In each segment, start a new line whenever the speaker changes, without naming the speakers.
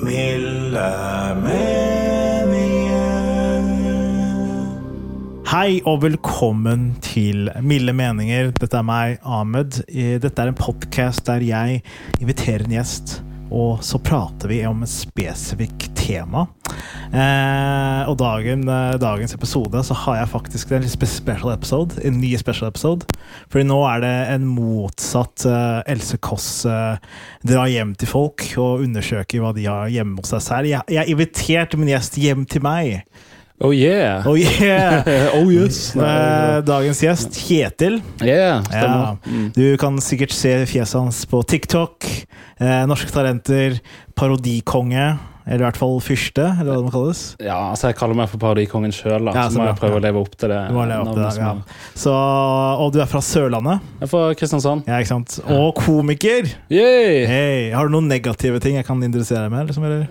Milde meninger.
Hei og velkommen til Milde meninger. Dette er meg, Ahmed. Dette er en podkast der jeg inviterer en gjest, og så prater vi om et spesifikt tema. Eh, og dagen, eh, dagens episode så har jeg faktisk en special episode. En ny special episode. Fordi nå er det en motsatt eh, Else Kåss eh, drar hjem til folk og undersøker hva de har hjemme hos seg selv. Jeg, jeg inviterte min gjest hjem til meg.
Oh yeah!
Oh yeah!
oh yes!
Eh, Dagens gjest, Kjetil.
Yeah,
Ja.
stemmer. Mm.
Du kan sikkert se fjeset hans på TikTok. Eh, Norske Talenter, parodikonge. Eller i hvert fall fyrste, eller hva det må kalles.
Ja, altså Jeg kaller meg for parodikongen sjøl,
Ja,
så
så
må jeg prøve å leve opp til det.
Du må leve opp til det, ja. Så, og du er fra Sørlandet.
Jeg er fra Kristiansand.
Ja, ikke sant? Og komiker!
Yay!
Hey, Har du noen negative ting jeg kan interessere deg med? Liksom, eller?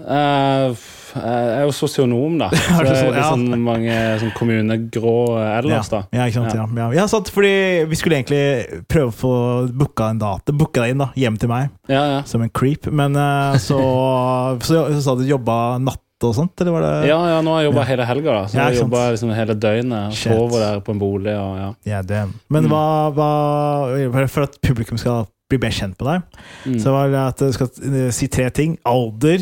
F- jeg er jo sosionom, da. Så det er litt
ja.
sånn mange sånn kommunegrå ellers, da.
Ja, ikke sant? Ja. Ja. Ja, sant, fordi vi skulle egentlig prøve å få booka en date, booka deg inn da, hjem til meg,
Ja, ja.
som en creep. Men eh, så, så, så sa du jobba natt og sånt, eller var det
Ja, ja, nå har jeg jobba hele helga, da. Så
Ja,
jeg jobba liksom hele døgnet. Sover der på en bolig og ja.
Yeah, det. Men
Mm.
hva, hva For at publikum skal bli mer kjent med deg,
Mm.
så var det at du skal eh, si tre ting. Alder,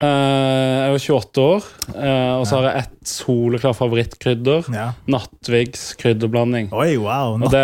Eh, jeg er 28 år, eh, og så har jeg ett soleklart favorittkrydder.
Ja.
Nattvigs krydderblanding.
Oi, wow!
det,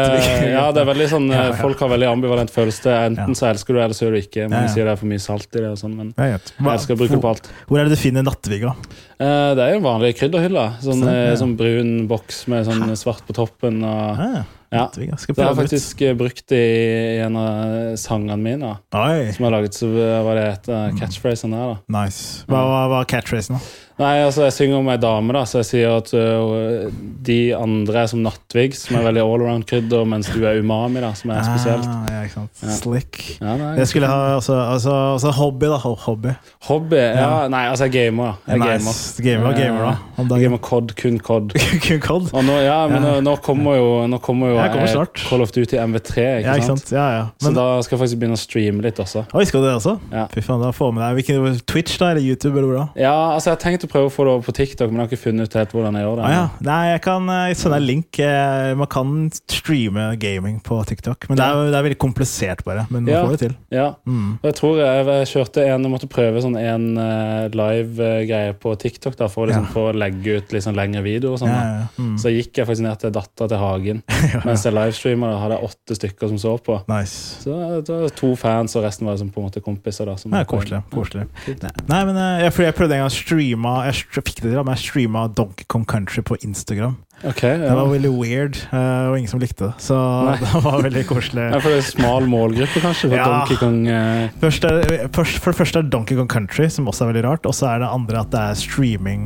ja, det er veldig sånn
Ja,
eh,
ja.
Folk har veldig ambivalent følelse. Enten så elsker du det, eller så gjør du ikke. Mange sier det er for mye salt i det, og sånn, men
jeg
elsker å bruke på alt.
Hvor er det du finner Nattvig? da?
Eh, det er jo en vanlig krydderhylle. Sånn,
Sånn,
eh,
ja.
sånn brun boks med sånn svart på toppen. Og,
Ah,
ja.
Ja.
Det har jeg faktisk ut. brukt i en av sangene mine.
Oi,
Som jeg har laget, så hva det et av catchphrasene der. da.
nice. Hva var catchphrasen, da?
Nei, altså Jeg synger om ei dame, da, så jeg sier at uh, de andre er som Nattvig, som er veldig allround-krydder, mens du er umami, da, som er spesielt.
Ah, ja, ikke sant. Slick.
Ja, nei,
Jeg skulle ha altså, altså, altså hobby, da. Hobby.
Hobby? Ja, Nei, altså, jeg gamer, da. Jeg gamer.
Nice. Gamer, gamer, gamer da?
Jeg gamer COD, kun COD.
Kun COD?
Og nå, ja, men
Ja.
Nå, nå kommer jo, nå kommer jo
jeg kommer snart.
Call of Duty MV3, ikke,
Ja, ikke
sant?
sant? Ja, ja.
Så da skal jeg faktisk begynne å streame litt også.
Oi, skal du det også?
Ja.
Fy faen, da får med deg Hvilken Twitch, da? Eller YouTube, eller hvor da?
Ja, altså Jeg har tenkt å prøve å få det over på TikTok, men jeg har ikke funnet ut helt hvordan jeg gjør det.
Ah, ja. Nei, jeg kan eh, sende en link. Eh, Man kan streame gaming på TikTok. Men det er, det er veldig komplisert, bare. Men man
Ja.
får det til.
Ja,
Mm.
og jeg tror jeg, jeg kjørte en Jeg måtte prøve sånn en eh, live-greie på TikTok da, for å liksom få legge ut sånn lengre videoer. Sånn.
Mm.
Så gikk jeg faktisk ned til dattera til Hagen mens jeg livestreama. Da hadde jeg åtte stykker som så på.
Nice.
Så det var to fans, og resten var liksom på en måte kompiser. da som
Ja, koselig. koselig. Nei, Nei, men jeg, jeg prøvde en gang å streame Jeg fikk det til, men jeg streama Donkey Kong Country på Instagram.
Ok,
Det var veldig weird, eh, og ingen som likte det. Så
Nei.
det var veldig koselig.
ja, For det er smal målgruppe, kanskje? For
Ja.
Donkey Kong eh,
Først er, først, for det første er Donkey Kong Country, som også er veldig rart. Og så er det andre at det er streaming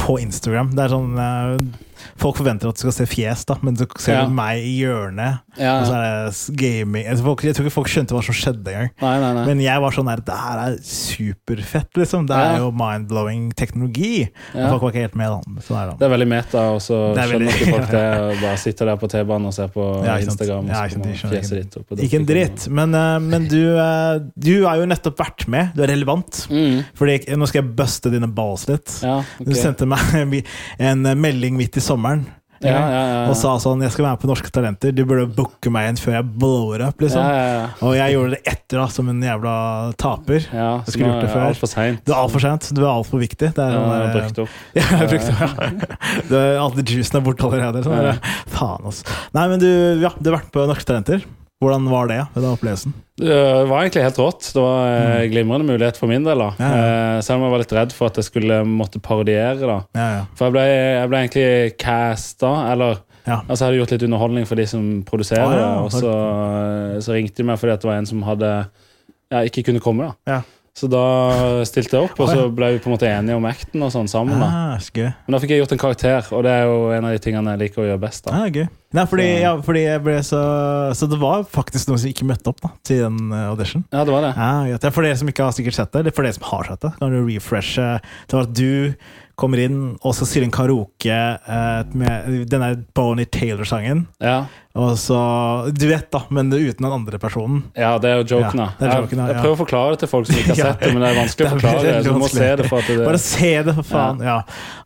på Instagram. Det er sånn eh, Folk forventer at du skal se fjes, da, men du ser
Ja.
meg i hjørnet.
Ja.
Og så er det gaming gaming tror, ikke, Jeg tror ikke folk skjønte hva som skjedde engang. Men jeg var sånn der Det her er superfett, liksom. Det er jo mind-blowing teknologi. Og folk var ikke helt med, da. Så er det.
Det er veldig meta, og så
er
skjønner ikke folk det. og Bare sitter der på T-banen og ser på. Instagram. Og så kommer fjeset ditt opp
Ikke en dritt. Men, eh, men du, eh, du har jo nettopp vært med. Du er relevant.
Mm.
Fordi Nå skal jeg buste dine balls litt.
Ja,
Du sendte meg en melding midt i sommeren
Ja, ja, ja,
og sa sånn 'Jeg skal være med på Norske Talenter. Du burde booke meg inn før jeg blower up'. liksom. Og jeg gjorde det etter, da, som en jævla taper.
Ja,
Jeg skulle gjort det før.
det altfor seint.
Du er altfor sent. Du er altfor viktig. Det er
Ja,
sånn der-
brukt opp.
Ja, jeg brukt opp, ja. Du alltid juicen er borte allerede. Sånn. Faen, altså. Nei, men du, ja, du har vært på Norske Talenter. Hvordan var det? Den opplevelsen?
Det var egentlig helt rått. Det var en glimrende mulighet for min del. da
Mm. Ja, ja.
Eh, Selv om jeg var litt redd for at jeg skulle måtte parodiere. da
Ja, ja.
For jeg ble, jeg ble egentlig casta, eller. Altså jeg hadde gjort litt underholdning for de som produserer,
Ah,
og så, så ringte de meg fordi det var en som hadde ikke kunne komme. da
Ja.
Så da stilte jeg opp, og
Ah,
så ble vi på en måte enige om acten og sånn sammen. da
Ah.
Men da fikk jeg gjort en karakter, og det er jo en av de tingene jeg liker å gjøre best. da
Ah, gøy. Nei, fordi, ja, fordi jeg ble så Så det var faktisk noen som ikke møtte opp da til den eh, audition.
Ja, det var det.
Ja, greit. For dere som ikke har sikkert sett det, eller for dere som har sett det, kan du refreshe. Det var at du kommer inn og så sier en karaoke eh, med denne Bonnie Taylor-sangen.
Ja,
Og så Du vet, da, men det er uten den andre personen.
ja det er jo joken,
Ja,
da.
det er joken, da,
jeg, jeg prøver å forklare det til folk som ikke har sett det, men det er vanskelig å
Det er
forklare. Det, du må se det for at det
Bare se det, for faen. Ja.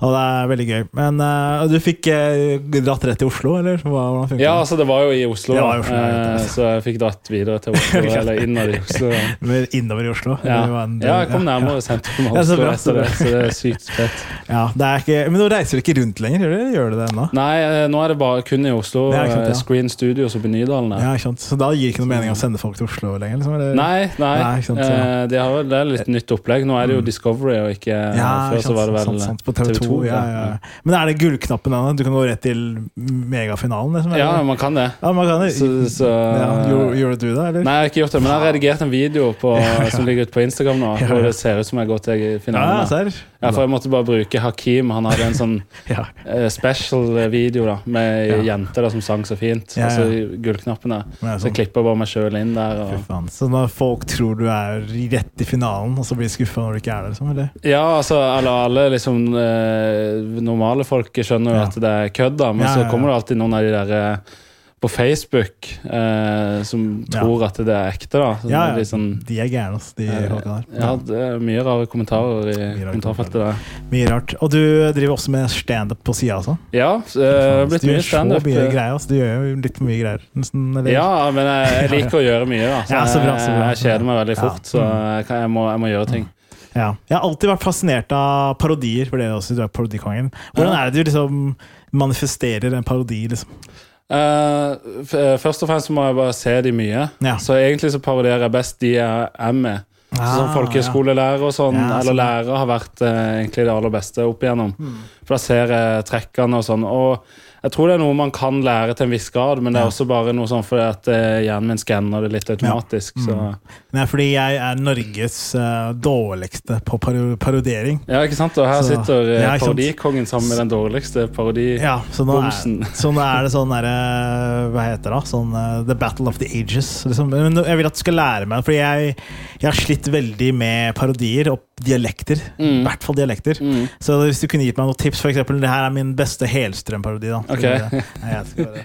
Og det er veldig gøy. Men uh, du fikk uh, dratt rett til Oslo, eller? Hvordan funket
Ja,
det?
altså det var jo i Oslo,
Det var i Oslo, ja,
Eh, så jeg fikk dratt videre til Oslo, eller innad i Oslo.
Men innover i Oslo?
Ja.
En-
ja, jeg kom
ja,
nærmere sentrum av
Ja, så bra, så
det,
bra.
så det er sykt fett.
Ja, det er ikke, men nå reiser du ikke rundt lenger, gjør du, gjør du det ennå?
Nei, nå er det bare kun i Oslo.
Ja, ikke sant, ja.
Screen Studios oppe i Nydalen.
Ja, ikke sant? Så da gir det ikke noe mening å sende folk til Oslo lenger? Liksom, eller?
Nei, nei.
Nei, ikke sant, ja. Mm.
eh, de har, vel- det er litt nytt opplegg. Nå er det jo Discovery, og ikke
Ja,
Før
ikke
så var det vel
sant, sant, sant, på TV2. ja, ja. ja. Men er det gullknappen ennå? Du kan gå rett til megafinalen? Liksom,
Ja, man kan det.
ja, man kan det.
Så, så,
gjorde, du det, eller?
Nei, jeg har ikke gjort det, men jeg har redigert en video på, som ligger ute på Instagram nå, hvor det ser ut som jeg går til finalen.
Ja.
Ja, for jeg måtte bare bruke Hakim. Han hadde en sånn
Ja.
eh, special video da med
Ja.
jenter da som sang så fint.
Ja, ja.
Altså gullknappene.
Men
Så jeg
sånn.
klipper bare meg sjøl inn der. Og...
Så når folk tror du er rett i finalen, og så blir de skuffa når du ikke er der? Liksom, eller?
Ja, altså alle, alle liksom eh, normale folk skjønner jo
Ja.
at det er kødd, men
Ja, ja,
så kommer det alltid noen av de der eh, på Facebook eh, som
Ja.
tror at det er ekte, da. Så
Ja, ja.
er sånn,
De er gærne, altså, de
eh,
der.
ja, det er mye rare kommentarer i
rare
kommentarfeltet der.
Mye rart. Og du driver også med standup på sida, altså?
Ja, eh, det har blitt mye
gjør så mye
eh,
greier. Altså. Du gjør jo litt for mye greier. Nesten?
Ja, men jeg, jeg liker å gjøre mye. Da. Så
Ja, så bra, så bra.
Jeg, kjeder meg veldig fort, så jeg, kan, jeg, må, jeg må gjøre ting.
Ja. Jeg har alltid vært fascinert av parodier, for det er også du er parodikongen. Hvordan er det du liksom manifesterer en parodi? liksom?
Eh, først og fremst må jeg bare se de mye.
Ja.
Så egentlig så parodierer jeg best de jeg er med. Så
sånn
folkeskolelærer og sånn,
Ja,
eller
sånn.
lærer har vært uh, egentlig det aller beste opp igjennom.
Mm.
For da ser jeg trekkene og sånn. Og jeg tror det er noe man kan lære til en viss grad, men det er også bare noe sånn fordi at eh, hjernen min skanner det litt automatisk. Ja.
Mm. Nei, fordi jeg er Norges uh, dårligste på paro parodiering.
ja, ikke sant? Og her
Så-
sitter
uh,
parodikongen sammen med den dårligste parodibomsen.
Ja, så nå er, så nå er det sånn derre Hva heter det? Sånn uh, The Battle of the Ages. Liksom. Men jeg vil at du skal lære meg Fordi jeg, jeg har slitt veldig med parodier og dialekter. I hvert fall dialekter.
Mm.
Så hvis du kunne gitt meg noen tips, eksempel Det her er min beste Helstrøm-parodi. da
Ok.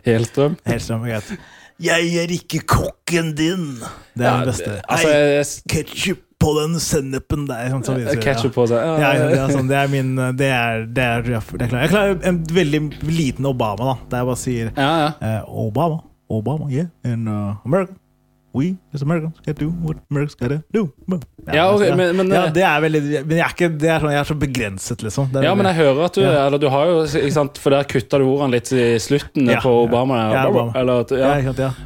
Helstrøm.
Helstrøm er greit. Jeg er ikke kokken din! Det er
Ja,
den beste.
Altså,
ketsjup på den sennepen der. Sånn, som vi
Ketchup på seg.
Ja, ja, det, er sånn, det er min Det er, det er, det er klart. Jeg klarer en veldig liten Obama, da. Der jeg bare sier
ja, ja.
eh, Obama, Obama, yeah, in uh, America. We as Americans can do what Americans gotta do.
Ja, okay, men- men,
ja,
eh,
det er veldig Men jeg er, ikke, det er sånn, jeg er så begrenset, liksom.
Ja, men jeg hører at du. Eller du har jo ikke sant, For der kutta du ordene litt i slutten
Ja,
på Obama.
Obama.
Eller.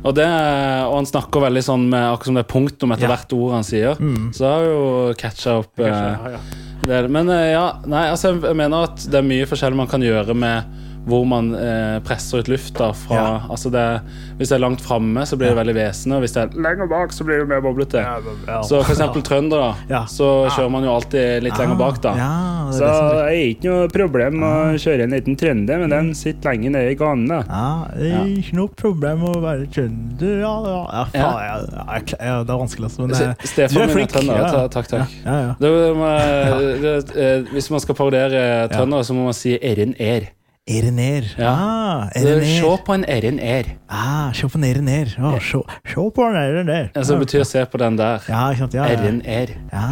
Og, det, og han snakker veldig sånn med akkurat som det er punktum etter hvert ord han sier.
Mm.
Så har jo catcha opp eh. Men eh, ja, nei, altså jeg mener at det er mye forskjellig man kan gjøre med hvor man eh, presser ut lufta fra
Ja.
altså det, Hvis det er langt framme, så blir det veldig vesende, Og hvis det er lenger bak, så blir det mer boblete.
ja.
Så for eksempel trøndere,
Ja.
så kjører man jo alltid litt lenger bak, da.
Ja, det
Så
det er-
ikke noe problem å kjøre en liten trønder, men den sitter lenge nede i ganene.
Ja, ikke noe problem å være trønder, ja, ja. ja, faen, ja. Ja, jeg- ja, det er vanskelig, altså. Men
Se-
eh,
Stefan
er flink.
trønder.
Ja, ja.
Takk, takk.
Ja, ja.
Det må, det, eh, hvis man skal parodiere trøndere, så må man si 'er-en er'.
RNR.
Ja.
Ah,
Se på en erener.
Ah, se på en erener. Oh, se, se på en erener.
Ja, så det betyr se på den der.
Ja, ikke sant? Ja, ja.
Erener.
Ja.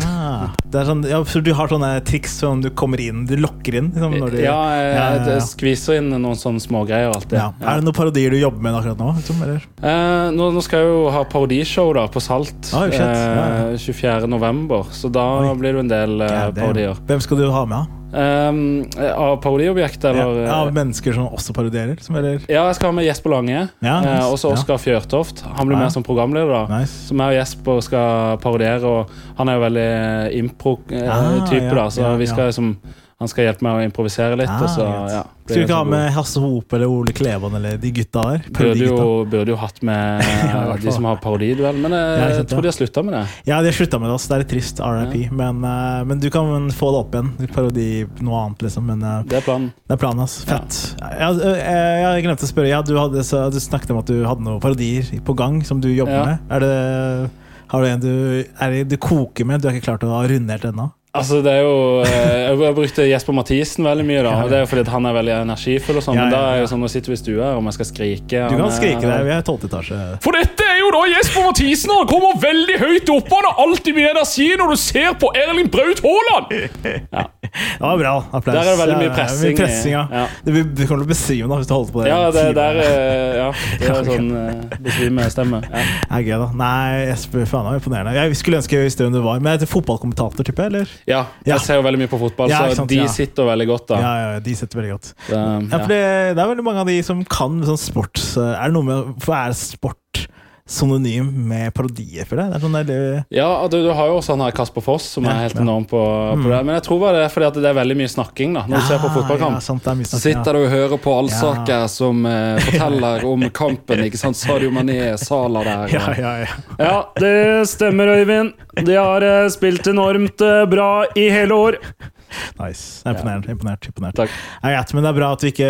Det er sånn, ja, så du har sånne triks som du kommer inn, du lokker inn? Liksom, når du,
Ja, jeg,
ja, ja.
jeg skviser inn noen sånne smågreier alltid.
Ja. Er det noen parodier du jobber med akkurat nå? Liksom, eller?
Eh, nå, nå skal jeg jo ha parodishow da på Salt
ah,
eh, 24. november, så da
Oi.
blir det en del eh,
Ja,
parodier.
Hvem skal du ha med? da?
Eh, av parodiobjekter? eller?
Ja,
eh,
av mennesker som også parodierer? Som, eller?
Ja, jeg skal ha med Jesper Lange.
Ja, nice.
eh, også
Ja.
Oskar Fjørtoft. Han blir
Ja.
med som programleder. da
Nice.
Så jeg og Jesper skal parodiere, og han er jo veldig impro-type,
Ah, ja,
da, så
ja,
vi
ja.
skal liksom Han skal hjelpe meg å improvisere litt.
Ah,
og så, ja,
Skal du ikke ha med Hasse Hope eller Ole Klevan eller de gutta der?
Burde jo, burde jo hatt med
Ja,
de som har parodiduell, men jeg,
Ja,
jeg tror de har slutta med det.
Ja, de har slutta med det. også. Det er litt trist. RIP. Men, eh, men du kan få det opp igjen. Parodi, noe annet, liksom. Men eh,
Det er planen.
det er planen hans. Fett. Ja, jeg, jeg glemte å spørre. Ja, du, hadde, så, du snakket om at du hadde noen parodier på gang som du jobber med. Er det har du en du, er det, du koker med? Du har ikke klart å ha rundert ennå?
Altså, det er jo eh, Jeg brukte Jesper Mathisen veldig mye, da. Og det er jo fordi han er veldig energifull og sånn. Men da er jo sånn, nå sitter vi i stua om jeg skal skrike
Du kan
er-
skrike det.
er-
Vi er i tolvte etasje.
For dette jo da Jesper Mathisen. Han kommer veldig høyt opp. Han har alltid mye energi når du ser på Erling Braut Haaland.
Det var bra. Applaus.
Der er det veldig mye
Ja,
pressing
pressing ja.
ja.
Det, blir- du kommer til å besvime da, hvis du holder på det.
Ja,
en
det
er
der eh, Ja, det er sånn besvimestemme. Ja.
Det gøy, da. Nei, Jesper, faen det imponerende. Jeg skulle ønske jeg visste hvem du var. Men jeg er fotballkommentator, tipper jeg? Eller?
ja,
Ja.
jeg ser jo veldig mye på fotball,
Ja,
så
sant,
de
ja.
sitter veldig godt, da.
Ja, ja, de sitter veldig godt.
Så,
Ja, for det, det er veldig mange av de som kan sånn sports... Er det noe med For er sport synonym med parodier for det? Det er sånn der,
Ja, du, du har jo også han her Kasper Foss, som
Ja,
er helt
ja.
enorm på, på det. Men jeg tror bare det er fordi at det er veldig mye snakking da når du ser på
Ja,
fotballkamp.
sant,
Så sitter du og hører på allsaker
Ja.
som eh, forteller om kampen. ikke sant? Sadio Mané, Sala der.
Ja,
og-
ja, ja.
Ja, det stemmer, Øyvind. De har eh, spilt enormt eh, bra i hele år.
Nice. Imponert. Ja. Imponert. imponert.
Takk.
Ja, greit, men det er bra at du ikke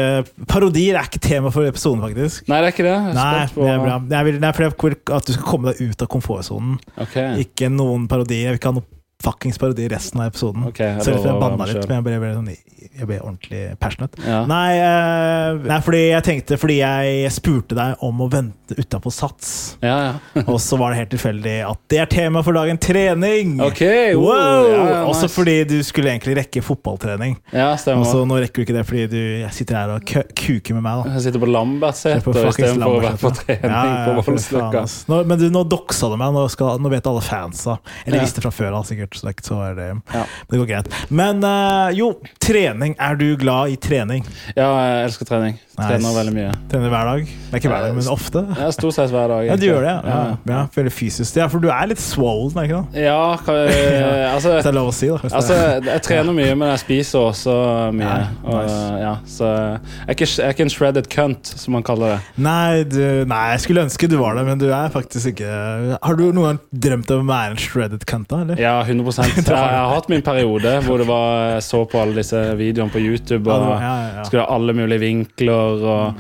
Parodier er ikke tema for episoden, faktisk.
Nei, det er ikke det. Jeg
Nei,
på-
det er bra. Jeg vil, er fordi jeg vil at du skal komme deg ut av komfortsonen.
Okay.
Ikke noen parodier. Jeg vil ikke ha noe fuckings parodi resten av episoden.
Okay,
Selv om jeg banna litt, men jeg ble, ble, sånn, jeg ble ordentlig passionate.
Ja.
Nei, eh, nei, fordi jeg tenkte Fordi jeg spurte deg om å vente utapå Sats.
Ja, ja.
Og så var det helt tilfeldig at det er tema for dagen trening!
Okay, wow,
wow!
ja, ja,
Også fordi du skulle egentlig rekke fotballtrening.
Ja, stemmer.
så nå rekker du ikke det fordi du sitter her og kuker med meg. da
Jeg sitter på
Se
Lambertseter istedenfor å være på trening på Voldsløkka.
Men du, nå doksa du meg. Nå, skal, nå vet alle fansa. Eller visste fra før av, sikkert. Så det, er ikke- så det,
Ja.
det går greit. Men eh, jo, trening. Er du glad i trening?
Ja, jeg elsker trening. Trener veldig mye.
Trener hver dag? Det er ikke hver dag, men ofte?
Jeg Stort sett hver dag.
Ja, du gjør det? Ja, ja. ja Veldig fysisk. Ja, For du er litt swollen, er ikke det?
Ja, kan, altså
Hvis det er lov å si, da.
Altså, jeg trener mye, men jeg spiser også mye.
Ja,
og,
nice.
ja, så jeg er, ikke, jeg er ikke en shredded cunt, som man kaller det.
Nei, du, nei, jeg skulle ønske du var det, men du er faktisk ikke Har du noen gang drømt om å være en shredded cunt, da? Eller?
Ja, 100 jeg, jeg har hatt min periode hvor det var, jeg så på alle disse videoene på YouTube og
ja, ja, ja.
skulle ha alle mulige vinkler og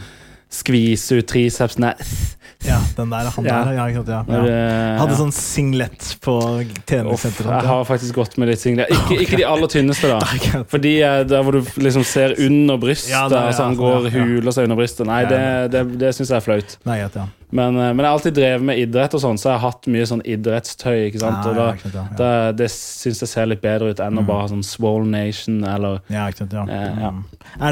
skvise ut tricepsene.
Ja, den der, han der. Ja, ikke sant, ja. Ja. Hadde sånn singlet på treningssenteret.
jeg har faktisk gått med litt singlet. Ikke, ikke de aller tynneste, da. Fordi eh, der hvor du liksom ser under brystet,
Ja, ja,
altså han går huler seg under brystet. Nei, det, det, det syns jeg er flaut.
Nei, ja.
Men, eh, men jeg har alltid drevet med idrett, og sånn, så jeg har hatt mye sånn idrettstøy. ikke sant?
Ja,
Og da,
ja, sant, ja,
da, det syns jeg ser litt bedre ut enn å bare ha sånn Swole Nation eller
Ja, ikke sant, ja.
Eh, ja.
Mm.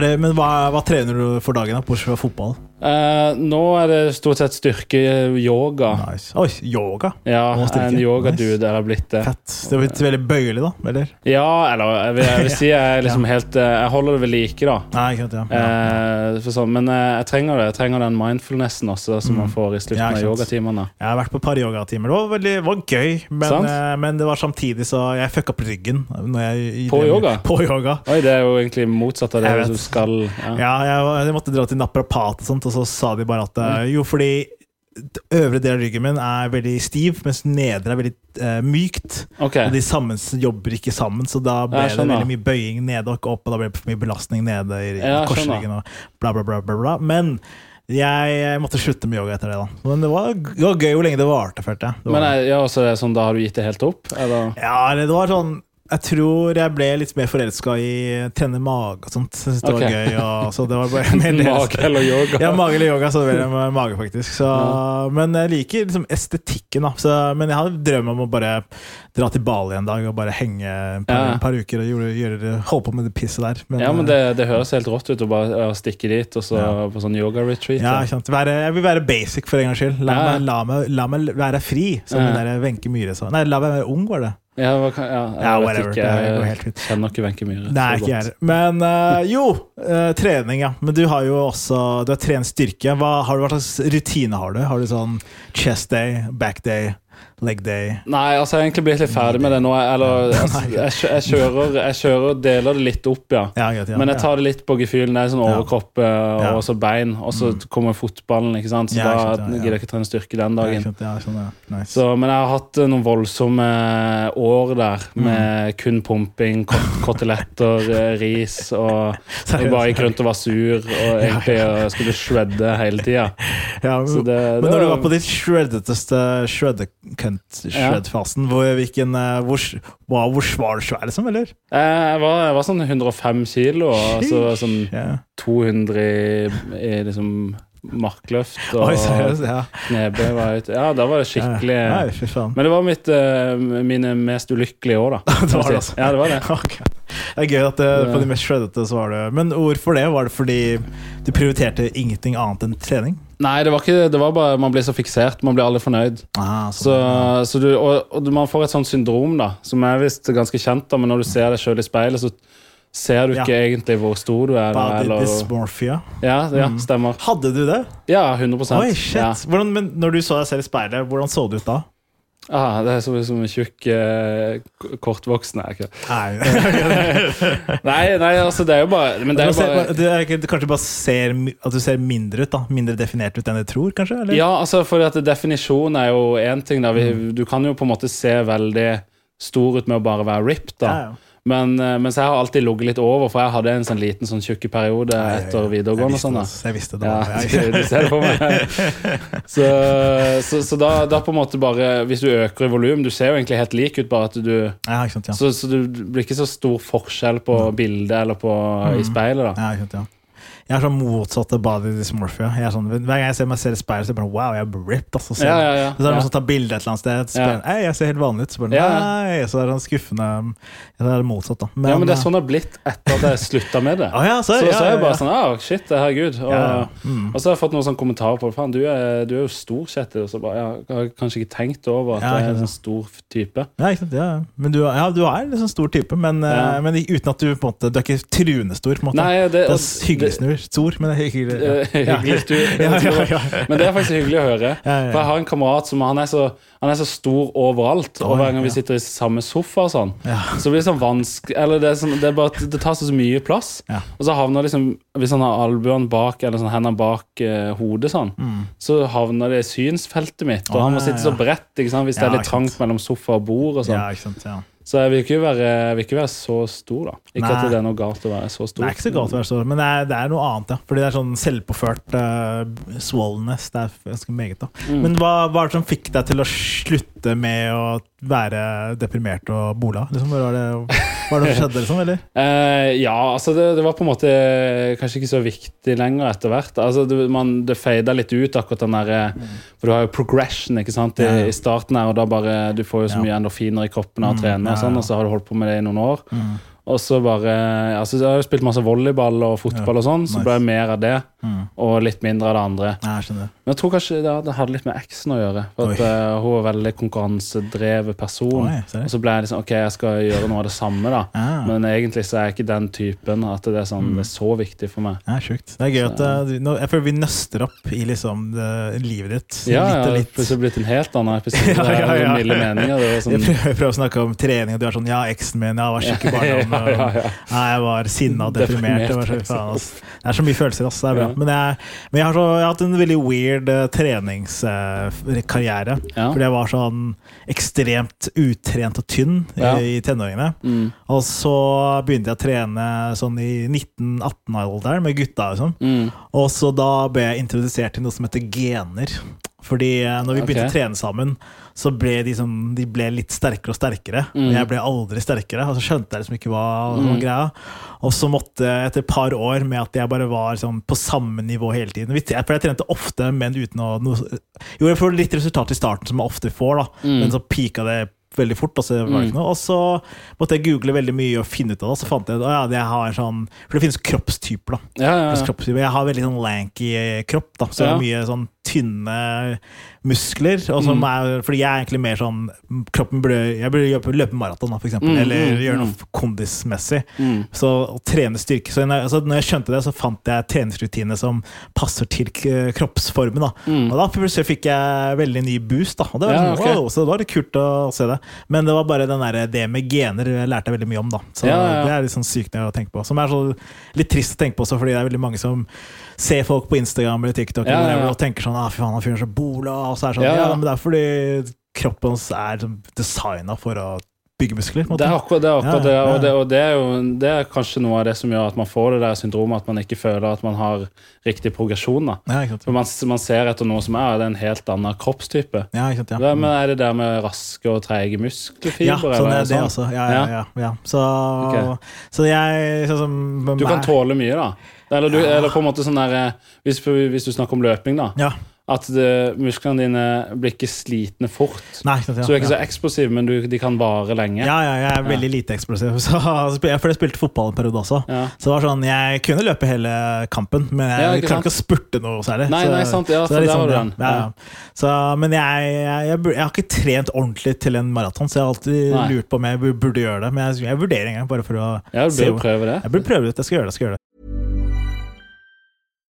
Det, men hva, hva trener du for dagen, da, bortsett fra fotball?
Eh, Nå er det stort sett styrke-yoga.
Nice. Oi, yoga!
Ja, en yogadude
Nice.
er blitt det.
Fett. Det er blitt veldig bøyelig, da? Eller?
Ja, eller jeg vil, jeg vil si jeg liksom ja. helt eh, Jeg holder det ved like, da.
Nei, sant, ja. ja.
Uh, sånn, men eh, jeg trenger det. Jeg trenger den mindfulnessen også, som man får i slutten
Mm. Ja,
av yogatimene.
Jeg har vært på et par yogatimer. Det var, veldig, var gøy, men, eh, men det var samtidig så jeg fucka opp ryggen. Jeg,
På yoga?
På yoga.
Oi, det er jo egentlig motsatt av det du skal ja.
Jeg måtte dra til naprapat, og sånt, og så sa de bare at eh, jo, fordi øvre del av ryggen min er veldig stiv, mens nedre er veldig eh, mykt.
Okay.
Og de sammen jobber ikke sammen, så da ble det veldig mye bøying nede og opp, og da ble det for mye belastning nede i korsryggen og bla, bla, bla. bla, bla. Men jeg, måtte slutte med yoga etter det, da. Men det var, det var gøy hvor lenge det varte, følte jeg. Det var,
Men ja, det sånn, da har du gitt det helt opp? Eller?
ja, eller det var sånn Jeg tror jeg ble litt mer forelska i trene mage og sånt. Synes det
okay.
var gøy. Og, så det var bare mer.
Mage eller yoga?
Ja, mage eller yoga, så det ble mage, faktisk. Så, Men jeg liker liksom estetikken, da. Så, men jeg hadde drøm om å bare dra til Bali en dag og bare henge et par,
Ja.
par uker og gjøre, gjøre, holde på med det pisset der.
Ja, men det, det høres helt rått ut å bare stikke dit og så
Ja.
på sånn yoga-retreat.
ja, sant. Være, jeg vil være basic for en gangs skyld. La,
Ja.
meg, la, meg, la meg være fri, som
Ja.
Wenche Myhre sa. Nei, la meg være ung, var det.
Ja, kan, ja, jeg
Ja, whatever.
ikke.
Det går helt fint.
kjenner ikke Wenche Myhre.
Nei, ikke jeg Men uh, jo, uh, trening, ja. Men du har jo også Du har trent styrke. Hva, har du, hva slags rutine har du? Har du sånn chest day, back day, leg day?
Nei, altså jeg har egentlig blitt litt ferdig med det nå. Eller, altså, jeg, kjø- jeg, kjører, jeg kjører deler det litt opp, ja.
Ja, greit, ja.
Men jeg tar det litt på gefühlen. Det er sånn overkropp eh, og så bein. Og så kommer fotballen, ikke sant. Så da gidder jeg ikke trene styrke den dagen.
Nice.
Så, men jeg har hatt eh, noen voldsomme år der med kun pumping, koteletter, eh, ris og jeg bare gikk rundt og var sur og egentlig eh, skulle shredde hele tida. det,
men når du
var-
på ditt shreddeteste shred-shred-fasen, hvor, hvilken, eh, hvor, wow, hvor var du er, liksom, eller?
Eh, Jeg var, jeg var sånn 105 kilo, og så sånn
Ja.
200 i, liksom markløft og?
Ja.
knebøy. var ute. Ja, da var det skikkelig
Nei.
Men det var mitt, eh, mine mest ulykkelige år, da.
Det var det, altså.
Ja, det var det.
Okay. Det er gøy at det, på de mest shreddete så var det Men hvorfor det? Var det fordi du prioriterte ingenting annet enn trening?
Nei, det var ikke Det var bare man blir så fiksert. Man blir aldri fornøyd.
Ah,
Så, så du, og, og man får et sånt syndrom, da, som er visst ganske kjent, da, men når du ser deg sjøl i speilet, så ser du
Ja.
ikke egentlig hvor stor du er.
Body
eller-
dysmorphia.
ja, ja, stemmer.
Hadde du det?
Ja, 100%
Oi, shit.
Ja.
Hvordan, men når du så deg selv i speilet, hvordan så det ut da?
Ah, det er som, som en tjukk, eh, kortvoksen er ikke.
Nei,
Nei, altså, det er jo bare Men det er jo bare
du, er du kanskje bare ser at du ser mindre ut, da? Mindre definert ut enn du tror, kanskje? Eller?
Ja, altså, for at definisjon er jo én ting. Vi, Du kan jo på en måte se veldig stor ut med å bare være ripped, da.
Ja, ja.
Men, men mens jeg har alltid ligget litt over, for jeg hadde en sånn liten sånn tjukke periode etter videregående.
Jeg
sånn
visste jeg visste det.
Ja,
du,
du ser det på meg. Så, så, så da, da på en måte bare Hvis du øker i volum Du ser jo egentlig helt lik ut, bare at du
Ja, sant, ja.
så, så det blir ikke så stor forskjell på bildet eller på, i speilet. da
Ja, sant, ja. Jeg er sånn motsatt body dysmorphia. Jeg er sånn, hver gang jeg ser meg selv i speilet, så er jeg bare wow, jeg er ripped. Altså, så,
Ja, ja, ja.
så er det noen som tar bilde et eller annet sted, så bare, «Ei, jeg ser helt vanlig ut. Så bare, nei, så er det sånn skuffende Så er det motsatt, da.
ja, men det er sånn det har blitt etter at jeg slutta med det.
ah, ja, så,
Så, så er jeg bare sånn ah, Shit, herregud. Og.
Mm.
og så har jeg fått noen sånne kommentarer på det. Faen, du du er jo stor, Kjetil. Og så bare Jeg har kanskje ikke tenkt over at jeg er en sånn stor type.
Ja, ikke sant, ja. Men du, ja, du er en sånn stor type, men, eh, men uten at du på en måte Du er ikke trunestor, på en måte.
Nei, det,
det er hyggelig Stor, men det er hyggelig. Ja, ja, ja.
Men det er faktisk hyggelig å høre. For jeg har en kamerat som han er så, han er så stor overalt. Og hver gang vi sitter i samme sofa, og sånn så blir det sånn vanskelig Eller det sånn, det bare det tar så mye plass. Og så havner liksom Hvis han har albuene bak eller sånn, hendene bak eh, hodet, sånn, så havner det i synsfeltet mitt. Og
Mm.
Han må sitte så bredt hvis det er litt trangt mellom sofa og bord. og sånn Så jeg vil ikke være, vil ikke være så stor, da. Ikke
Nei.
at det er noe galt å være så stor.
Det er ikke så galt å være stor, men det er, det er noe annet, ja. Fordi det er sånn selvpåført uh, swollenness. Det er ganske meget, da.
Mm.
Men hva hva er det som fikk deg til å slutte med å være deprimert og bola? Liksom, var det, var det som skjedde, liksom? Eller?
uh, ja, altså det, det var på en måte kanskje ikke så viktig lenger etter hvert. Altså det, man, det fada litt ut, akkurat den der For du har jo progression ikke sant, i, i starten her, og da bare Du får jo så mye endorfiner i kroppen av å
Mm,
trene, og sånn, og så har du holdt på med det i noen år.
Mm.
Og så bare altså Jeg har jo spilt masse volleyball og fotball
Ja,
og sånn, så
nice.
ble det mer av det,
Mm.
og litt mindre av det andre.
Nei, jeg skjønner.
Men jeg tror kanskje det, hadde, hadde litt med eksen å gjøre. For at eh, Hun var veldig konkurransedrevet person.
Oi,
og så ble jeg liksom Ok, jeg skal gjøre noe av det samme, da.
Ah.
Men egentlig så er jeg ikke den typen at det er, sånn, det er så viktig for meg.
Ja, sjukt. Det er gøy
Så-
at uh, Jeg føler vi nøster opp i liksom det, livet ditt.
Ja,
litt og
det
litt.
har plutselig blitt en helt annen episode.
Ja, ja,
Det er. Milde meninger. Det
Jeg
sånn,
jeg prøver å snakke om trening, og du er sånn Ja, eksen min, jeg var skikkelig barndom.
Ja, ja, ja.
Nei, jeg var sinna og deprimert.
Deprimert,
det er så mye følelser, ass. Det er bra. Men, jeg, men jeg, har så, jeg har hatt en veldig weird uh, treningskarriere.
Ja.
Fordi jeg var sånn ekstremt utrent og tynn i, i tenåringene.
mm,
Og så begynte jeg å trene sånn i 19-18-alderen med gutta. Liksom.
mm,
Og så da ble jeg introdusert til noe som heter gener. Fordi uh, når vi begynte
okay.
å trene sammen, så ble de, som, de ble litt sterkere og sterkere.
Mm.
Og jeg ble aldri sterkere, og så skjønte jeg liksom ikke hva mm. greia. Og så måtte, etter et par år med at jeg bare var sånn, på samme nivå hele tiden For jeg trente ofte, men uten å noe, Jo, jeg får litt resultat i starten, som jeg ofte får, da.
Mm.
men så pika det veldig fort. Og så, noe. og så måtte jeg google veldig mye og finne ut av det, og så fant jeg at ja, jeg har sånn For det finnes kroppstyper, da.
Ja, ja, ja.
Jeg har veldig sånn lanky kropp, da, så jeg har mye sånn tynne muskler.
Mm.
er, fordi jeg er egentlig mer sånn Kroppen burde Jeg burde løpe, maraton, f.eks.
Mm,
eller
mm,
gjøre
mm.
noe kondismessig.
Mm.
Så å trene styrke Så når, så når jeg skjønte det, så fant jeg treningsrutiner som passer til kroppsformen. Da.
Mm.
Og da fikk jeg veldig ny boost. Da. Og det var,
Ja,
sånn,
ok.
wow, så det var litt kult å se det. Men det var bare den der, det med gener jeg lærte jeg veldig mye om. da Så
ja, ja.
det er litt sånn sykt å tenke på. Som er så litt trist å tenke på også, fordi det er veldig mange som ser folk på Instagram eller TikTok
Ja, ja, ja.
og tenker sånn ah, fy faen, han fyren er så bola. Og så er det sånn,
Ja,
men det er fordi kroppen hans er designa for å bygge muskler.
Det er akkurat det, er akkurat det, og det, og det er jo det er kanskje noe av det som gjør at man får det der syndromet, at man ikke føler at man har riktig progresjon. da. For man, man ser etter noe som er, det er en helt annen kroppstype.
Ja, sant, ja.
Men er det der med raske og treige muskelfibre?
Ja, sånn
eller
er det
sånn?
også. Ja, ja, ja, ja. Så,
okay.
så jeg sånn som
Du kan tåle mye, da. Eller, du, eller på en måte sånn der eh, hvis, hvis du snakker om løping, da.
Ja.
At det, musklene dine blir ikke slitne fort.
Nei, sant, ja,
Så du er ikke
ja.
så eksplosiv, men du, de kan vare lenge.
Ja, ja, jeg er veldig lite eksplosiv. Så, for jeg spilte fotball en periode også. Så det var sånn, Jeg kunne løpe hele kampen, men jeg
Ja, ikke
ikke spurte noe særlig.
Nei, nei, sant, ja,
så det er sånn,
den.
Så, men jeg, jeg, jeg, jeg har ikke trent ordentlig til en maraton, så jeg har alltid
Nei.
lurt på om jeg burde gjøre det. Men jeg, jeg vurderer en gang, bare for å
bør
hvor-
prøve det.
Jeg burde prøve det. Jeg skal gjøre det. Jeg skal gjøre det.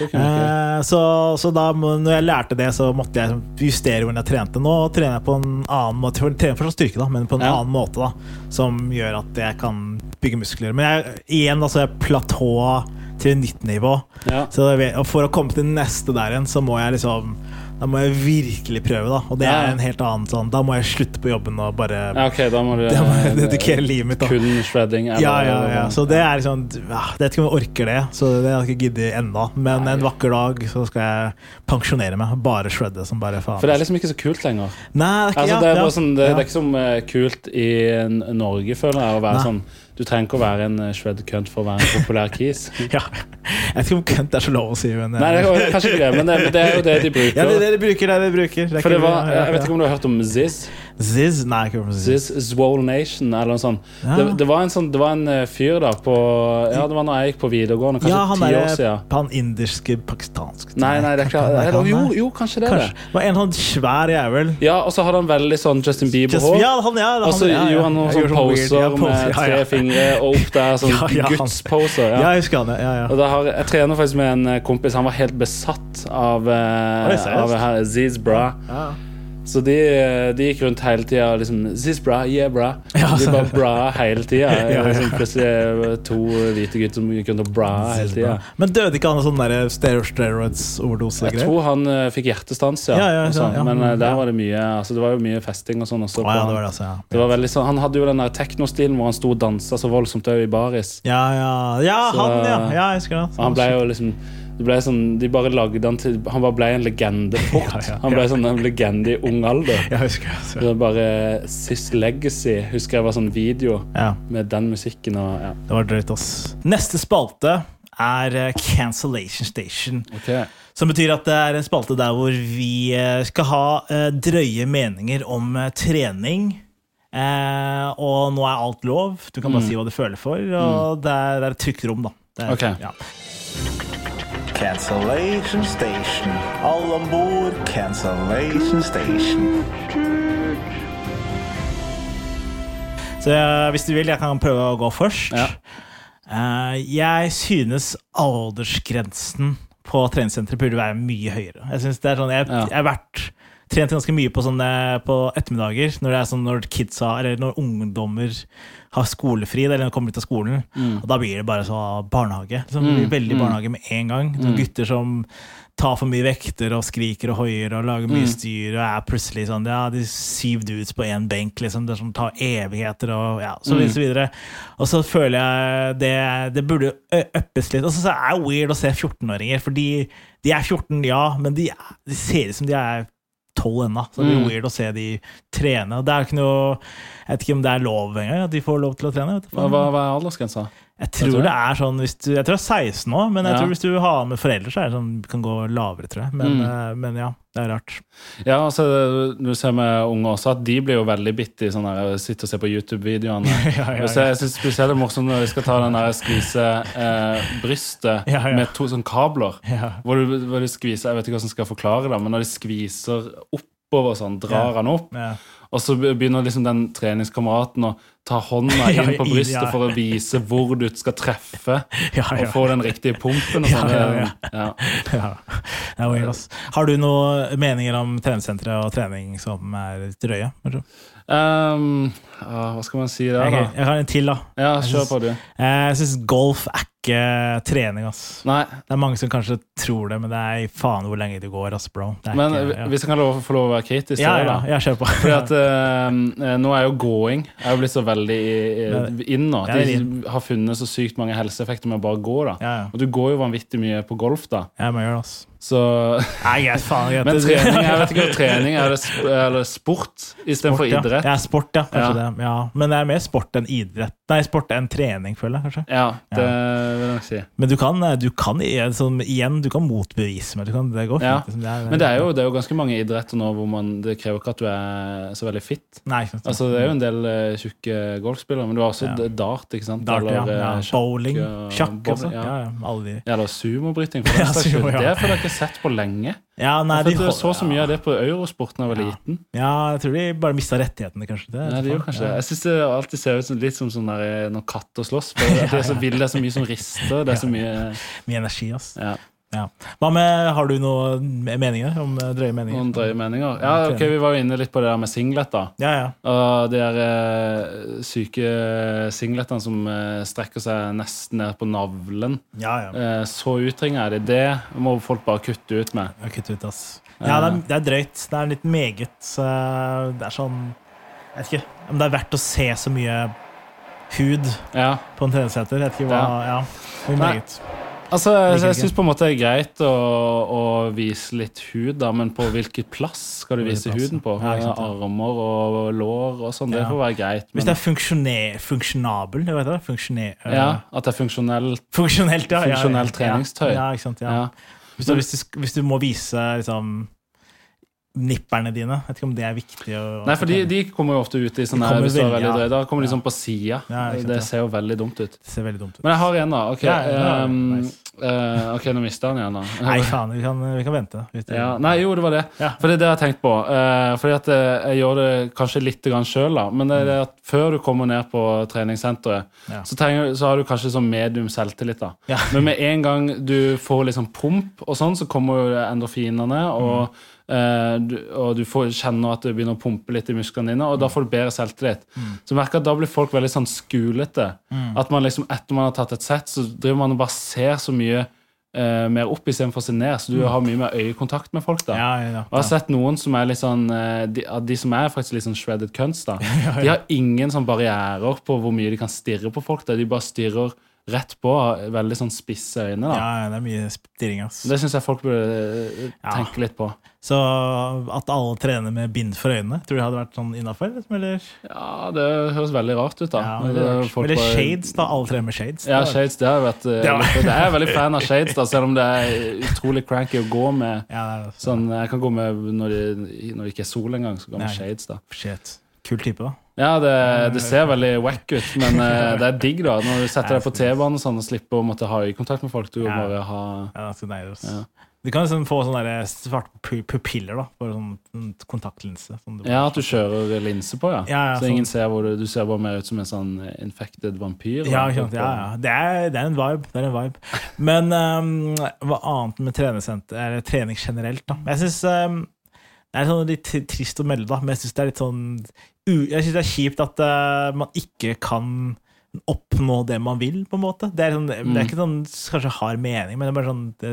Eh, så, så da når jeg lærte det, så måtte jeg justere hvordan jeg trente. Nå trener jeg på en annen måte, jeg trener fortsatt styrke, da, men på en
Ja.
annen måte. da Som gjør at jeg kan bygge muskler. Men jeg, igjen, altså, jeg platået til nytt nivå.
Ja.
Så for å komme til neste der igjen, så må jeg liksom Da må jeg virkelig prøve, da. Og det er en helt annen sånn Da må jeg slutte på jobben og bare
Ja, okay, da må du
Da må jeg
eh,
dedikere livet mitt, da.
Kun shredding. eller-
Ja, ja, ja. Så det er liksom ja, Jeg vet ikke om jeg orker det, så det har jeg ikke giddet ennå. Men en vakker dag så skal jeg pensjonere meg. Bare shredde som bare faen.
For det er liksom ikke så kult lenger.
Nei, det er ikke,
Altså, det, er
ja,
sånn, det, det er ikke som uh, kult i Norge, føler jeg, å være
Nei.
sånn Du trenger ikke å være en eh, shred cunt for å være en populær kis.
ja. Jeg vet ikke om kønt er så lov å si, men
Nei, det er kanskje ikke det, men det, det er jo det de bruker.
Ja, det er det de bruker. Det er det de bruker. Det
For det var, Jeg vet ikke om du har hørt om Ziz?
Ziz? Nei, ikke Ziz.
Ziz Zwole Nation, eller noe sånt.
Ja.
Det, det var en sånn Det var en eh, fyr da på Ja, det var når jeg gikk på videregående, kanskje
Ja, han
ti år
siden.
siden.
han indiske, pakistansk
Nei, nei, det er ikke
det.
jo, jo, kanskje det er
Kanskje.
det.
Var en sånn svær jævel.
Ja, og så hadde han veldig sånn Justin Bieber-hår.
ja, han, ja,
Og så
ja, ja.
gjorde han noen sånne
sånn
poser med
ja,
tre fingre og opp der, sånn
Ja, ja, han-
gudsposer.
Ja,
Ja.
jeg husker han, ja. ja.
Og har, jeg trener faktisk med en eh, kompis. Han var helt besatt av,
uh,
av her, Ziz Bra.
Ja.
Så de, eh, de gikk rundt hele tida og liksom This Bra, yeah, bra.
Ja,
de var bra hele tida.
Ja.
Liksom, plutselig eh, to hvite gutter som gikk rundt og bra hele tida.
Men døde ikke han av sånn derre steroids-overdose?
Jeg tror han uh, fikk hjertestans, ja.
Ja,
sånn. Men
uh,
der var det mye Altså det var jo mye festing og sånn også.
Det var det, altså.
Det var veldig sånn, Han hadde jo den der teknostilen hvor han sto og dansa så voldsomt òg i baris.
ja, ja. han, ja. ja. Jeg husker det.
Og han ble jo liksom sånn, De bare lagde han til Han bare ble en legende fort.
Ja, ja,
Han ble
ja.
sånn en legende i ung alder.
Jeg husker altså.
Det bare Sis Legacy husker jeg var sånn video
Ja,
med den musikken og ja.
det var drøyt, ass. Neste spalte er eh, Cancellation Station.
Okay.
Som betyr at det er en spalte der hvor vi eh, skal ha eh, drøye meninger om trening. Eh, og nå er alt lov. Du kan bare si hva du føler for. Og det, er, det er et trygt rom, da. Det er,
Ok.
Cancellation Station. Alle om bord. Cancellation Station. Så eh, hvis du vil, jeg kan prøve å gå først.
Ja.
Eh, jeg synes aldersgrensen på treningssenteret burde være mye høyere. Jeg, synes det er sånn, jeg,
Ja.
jeg har vært trent ganske mye på, sånne, på ettermiddager, når det er sånn når kidsa, eller når ungdommer har skolefri, eller kommer ut av skolen.
Mm.
Og da blir det bare så barnehage. Så det blir veldig barnehage med en gang. Så gutter som tar for mye vekter og skriker og hoier og lager
Mm.
mye styr og er plutselig sånn Ja, de syv dudes på én benk, liksom. Det som tar evigheter og ja, så
Mm.
videre. Så videre. Og så føler jeg det, det burde uppes litt. Og så er det weird å se 14-åringer, for de er 14, ja, men de, de ser ut som de er 12 ennå. Så det blir
Mm.
weird å se de trene. Det er ikke noe Jeg vet ikke om det er lov engang, at de får lov til å trene. Vet du,
Hva, hva, hva er aldersgrensa?
Jeg tror
tror
det er sånn du, Jeg tror det er 16 nå, men jeg
Ja.
tror hvis du har med foreldre, så er det sånn kan gå lavere, tror jeg. Men,
Mm.
eh, men ja, det er rart.
Ja, altså, du ser med unge også at de blir jo veldig bitte i sånn der Sitter og ser på YouTube-videoene.
Ja, ja,
Jeg synes spesielt det er morsomt når de skal ta den der skvise eh, brystet med to sånne kabler. Hvor, du, hvor de skviser, Jeg vet ikke hvordan jeg skal forklare det, men når de skviser oppover sånn, drar han opp, og så begynner liksom den treningskameraten å ta hånda inn på brystet for å vise hvor du skal treffe, og få den riktige pumpen og sånn.
ja, ja.
Ja.
Har du noen meninger om treningssentre og trening som er drøye?
Um, hva skal man si der,
Jeg,
da?
jeg har en til, da.
Ja,
Jeg
kjør på, du.
Jeg syns golf er ikke trening, ass.
Nei,
Det er mange som kanskje tror det, men det er faen hvor lenge det går, ass, bro.
Men
ikke, ja.
hvis jeg kan lov, få lov å være kritisk
ja, ja, ja, kjør på.
Fordi at uh, Nå er jo gåing er jo blitt så veldig inn nå.
Ja,
de har funnet så sykt mange helseeffekter med å bare gå. da
Ja, ja.
Og du går jo vanvittig mye på golf, da.
Jeg må gjøre det, ass.
Så
Nei, jeg, faen. jeg,
Men trening jeg vet ikke om trening er eller sport istedenfor
ja.
idrett.
Ja, sport, ja. Kanskje
Ja.
det. Ja. Men det er mer sport enn idrett. Nei, sport enn trening, føler jeg, kanskje.
Ja, det vil jeg nok si.
Men du kan, du kan sånn, igjen, du kan motbevise meg. Du kan, det går
Ja.
liksom. Det er,
Men det er, jo, det er jo ganske mange idretter nå hvor man, det krever ikke at du er så veldig fit.
Nei, ikke sant.
Altså Det er jo en del uh, tjukke golfspillere, men du har også
Ja.
dart. ikke sant?
Dart.
Eller,
ja.
ja.
Bowling. Sjakk. Ja.
Ja.
Ja,
eller sumobryting. for
Ja, sumo, ja.
Det føler jeg ikke sett på lenge.
Ja, nei, de
jeg så så mye av det på Eurosport da jeg var
Ja.
liten.
Ja, jeg tror de bare mista rettighetene, kanskje. Det,
nei, det gjør kanskje det. Jeg syns det alltid ser ut som litt som sånn der, når katter slåss. Det er så vilt, det er så mye som rister. Det er så mye
Mye energi, ass.
ja,
Ja. Hva med, Har du noen meninger? Om eh, drøye meninger?
noen drøye meninger. Ja, ok, Vi var jo inne litt på det der med singlet. da
Ja, ja.
Og de der eh, syke singletene som eh, strekker seg nesten ned på navlen.
ja, ja.
Eh, så utringa er de. Det må folk bare kutte ut med.
Ja, kutte ut, ass. Ja, det er, det er drøyt. Det er litt meget. Det er sånn Jeg vet ikke om det er verdt å se så mye hud
Ja,
på en treningssenter. Jeg vet ikke hva Ja, det er
Nei. Altså Jeg syns på en måte det er greit å, å vise litt hud, da, men på hvilken plass skal du vise huden på?
ja.
Armer og lår og sånn. Det
Ja.
får være greit.
Hvis det er funksjonabel, det det, funksjoner,
ja, at det er funksjonelt.
Funksjonelt, ja.
Funksjonelt treningstøy.
Ja, ikke sant, ja.
Ja.
Hvis, du, hvis, du, hvis du må vise liksom nipperne dine, Jeg vet ikke om det er viktig å
Nei, for de, de kommer jo ofte ut i sånn her hvis det er
veldig-
veldig drøy. Da kommer de sånn på sida.
Ja,
det ser jo veldig dumt ut.
Det ser veldig dumt ut.
Men jeg har en, da. Ok,
Ja, ja,
ehm,
nice.
uh, ok, nå mista han igjen, da.
Nei, faen, vi kan, vi kan vente. Hvis
Ja, nei, jo, det var det. For det er det jeg har tenkt på. Uh, fordi at eh, jeg gjør det kanskje litt sjøl, da. Men det er det at før du kommer ned på treningssenteret, så, trenger, så har du kanskje sånn medium selvtillit. da. Men med en gang du får liksom pump og sånn, så kommer jo endorfinene, og, du, og du får, kjenner at det begynner å pumpe litt i musklene dine, og da får du bedre selvtillit. Så jeg merker at da blir folk veldig sånn skulete. At man liksom etter man har tatt et sett, så driver man og bare ser så mye eh, mer opp istedenfor å se ned. Så du har mye mer øyekontakt med folk. da.
Ja, ja, ja.
Og jeg har sett noen som er litt sånn eh, De, de som er faktisk litt sånn shredded cunts, da. De har ingen sånn barrierer på hvor mye de kan stirre på folk. Da. De bare stirrer rett på. Veldig sånn spisse øyne. da.
Ja, det er mye stirring, ass.
Det syns jeg folk burde tenke
Ja.
tenke litt på.
Så at alle trener med bind for øynene, tror du hadde vært sånn innafor? Eller?
Ja, det høres veldig rart ut, da.
Ja, eller, eller shades, da. Alle trener med shades.
Ja,
Det
shades, det har jeg vært eh,
Det var-
Jeg er veldig fan av shades, da, selv om det er utrolig cranky å gå med
Ja,
sånn Jeg kan gå med når det, når det ikke er sol engang, så går jeg med shades, da.
Shit. Kul type, da.
Ja, det, det ser veldig wack ut, men eh, det er digg, da. Når du setter deg på T-banen og sånn og slipper å måtte ha øyekontakt med folk. Du
Ja.
bare ha
Ja, så.
Ja.
Du kan liksom få sånne svarte pupiller, da. For sånn sånn kontaktlinse. Sånn du
Ja, at du kjører linse på, ja.
Ja, ja,
så
sånn.
ingen ser hvor du Du ser bare mer ut som en sånn infected vampyr.
Ja, ja, ja. Det, er, det er en vibe. Det er en vibe. Men um, hva annet med treningssenter, eller trening generelt, da? Jeg syns det er sånn litt trist å melde, da, men jeg syns det er litt sånn Jeg synes det er kjipt at uh, man ikke kan oppnå det man vil, på en måte. Det er, sånn, det
Mm.
er ikke sånn kanskje har mening, men det er bare sånn det,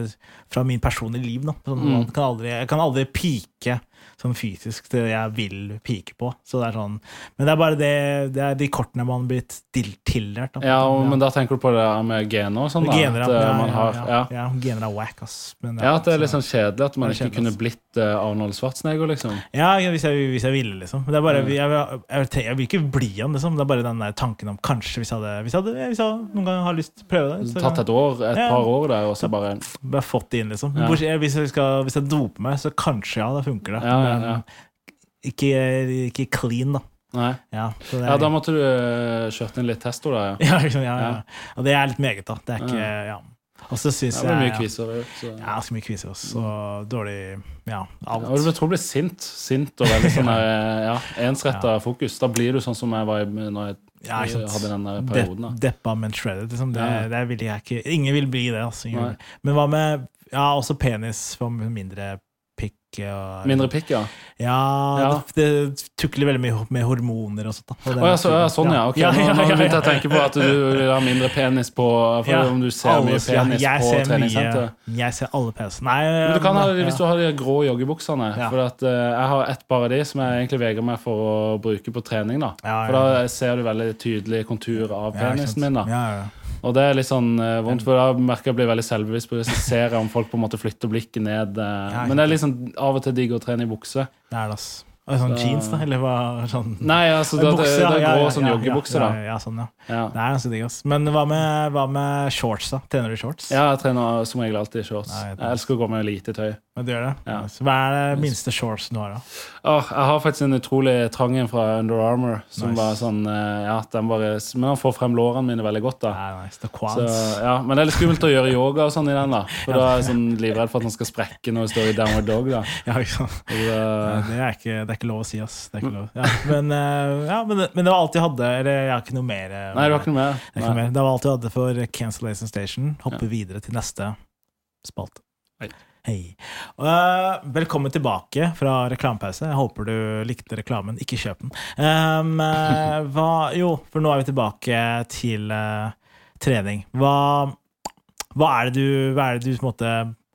fra min personlige liv. Sånn,
Mm.
man kan aldri, jeg kan aldri pike sånn fysisk det jeg vil pike på. Så det er sånn, men det er bare det, det er de kortene man blir til- tillært.
Ja, og, men da tenker du på det med gener og sånn?
Gener,
at
ja.
eh, man har,
ja,
ja.
ja. Gener er wack, ass. Men,
Ja, at det er litt sånn kjedelig at man ikke
kjedelig,
kunne blitt eh, Arnold Schwarzenegger, liksom.
Ja, ja, hvis jeg, hvis jeg ville, liksom. Det er bare,
jeg,
jeg, vil- jeg, jeg vil ikke bli han, liksom. Det er bare den der tanken om kanskje, hvis jeg hadde, hvis jeg, hadde, hvis jeg noen gang har lyst til å prøve det. så-
Tatt et år, et
Ja.
par år der, og så bare
Bare fått det inn, liksom.
Ja.
Hvis, jeg skal, hvis jeg doper meg, så kanskje ja, da funker det.
Ja, ja, ja.
Ikke, ikke clean, da.
Nei.
Ja, så det er,
Ja, da måtte du uh, kjørt inn litt testo, da. Ja.
ja, ja, ja.
Ja.
Og det er litt meget, da. Det er ikke Ja. Og så syns
Det er mye kviser. Så.
Ja, ganske mye kviser. Så dårlig Ja, alt.
Og du blir sint. Sint og veldig sånn ja, ensretta fokus. Da blir du sånn som jeg var i når jeg
Ja,
hadde den der perioden. da.
deppa, men shredded. Liksom. Det,
Ja.
det vil jeg ikke Ingen vil bli det. Altså. Ingen Men hva med Ja, også penis for mindre og
Mindre pikk, ja.
Ja,
Ja.
Det, det tukler veldig mye med hormoner og sånt. Og
Å, ja, så, ja, sånn, ja. Ok,
Ja,
Nå, nå begynte jeg å tenke på at du vil ha mindre penis på For om du ser
Alle-
mye penis på
treningssenteret.
treningssenter.
Jeg ser alle penis. Nei,
Men du kan ha. Hvis du har de grå joggebuksene. For at, uh, Jeg har ett par av de som jeg egentlig vegrer meg for å bruke på trening. da For da ser du veldig tydelig kontur av penisen min. da
Ja, ja.
Og det er litt sånn eh, vondt, for da merker jeg blir veldig selvbevisst på det. Så ser jeg om folk på en måte flytter blikket ned. eh,
Ja,
men det er liksom av og til digg å trene i bukse.
Det er det, ass. Og Sånn
Så-
jeans, da? Eller hva? Sånn
Nei, altså det, det,
Bukse,
det er
ja,
grå
ja,
sånn
ja,
joggebukse,
ja,
da.
Ja, ja, sånn, ja.
Ja.
Det er ganske digg, ass. Men hva med, hva med shorts, da? Trener du shorts?
Ja, jeg trener som regel alltid i shorts.
Nei, det-
Jeg elsker å gå med lite tøy.
Men det gjør det?
Ja.
Så Hva er det minste shorts du har, da?
Oh, jeg har faktisk en utrolig trang en fra Under Armour. Som
Nice.
var sånn eh, Ja, den bare Men han får frem lårene mine veldig godt, da.
Nei, nice. The
Så, ja, men det er litt skummelt å gjøre yoga og sånn i den, da. For da er jeg sånn livredd for at den skal sprekke når jeg står i downward dog, da.
Ja, ikke sant?
Og da-
Det er ikke, det er ikke lov å si, ass. Det er ikke lov. Ja, men, eh, ja, men, men det var alt jeg hadde. Eller jeg har ikke noe mer. eh,
Nei, du har ikke noe mer?
Det, er ikke noe mer. det var alt jeg hadde for Cancellation Station. Hoppe videre til neste spalte.
Hei.
Hei. Uh, velkommen tilbake fra reklamepause. Jeg håper du likte reklamen. Ikke kjøp den. Um, uh, hva, jo, for nå er vi tilbake til uh, trening. Hva, hva er det du, er det du måte,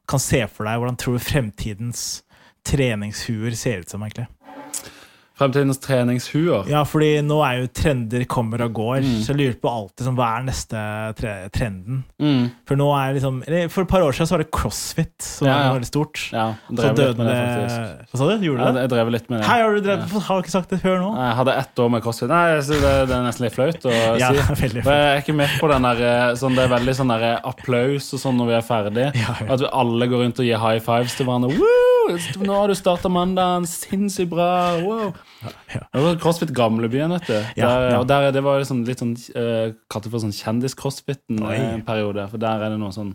kan se for deg? Hvordan tror du fremtidens treningshuer ser ut som, egentlig?
Fremtidens treningshuer.
Ja, fordi nå er jo trender kommer og går,
Mm.
så jeg lurer på alltid sånn, hva er neste tre trenden?
Mm.
For nå er liksom For et par år siden så var det crossfit som
Ja,
var veldig stort.
Ja,
Så døde
med det,
det. Hva sa du? Gjorde
Ja,
du det?
jeg drev litt med det.
Hei, har du drevet, har ikke sagt det før nå?
Jeg hadde ett år med crossfit. Nei, det, det er nesten litt flaut å
Ja,
si.
veldig
For jeg er ikke med på den der eh, sånn, Det er veldig sånn der applaus og sånn når vi er ferdig.
Ja, ja.
At vi alle går rundt og gir high fives til hverandre. Woo! Nå har du starta mandagen. Sinnssykt bra. Wow.
Ja.
ja. CrossFit Gamlebyen, vet du.
Ja,
der,
ja.
Der, det var liksom litt sånn uh, for sånn kjendis-crossfiten
Oi.
eh, en periode. For der er det noe sånn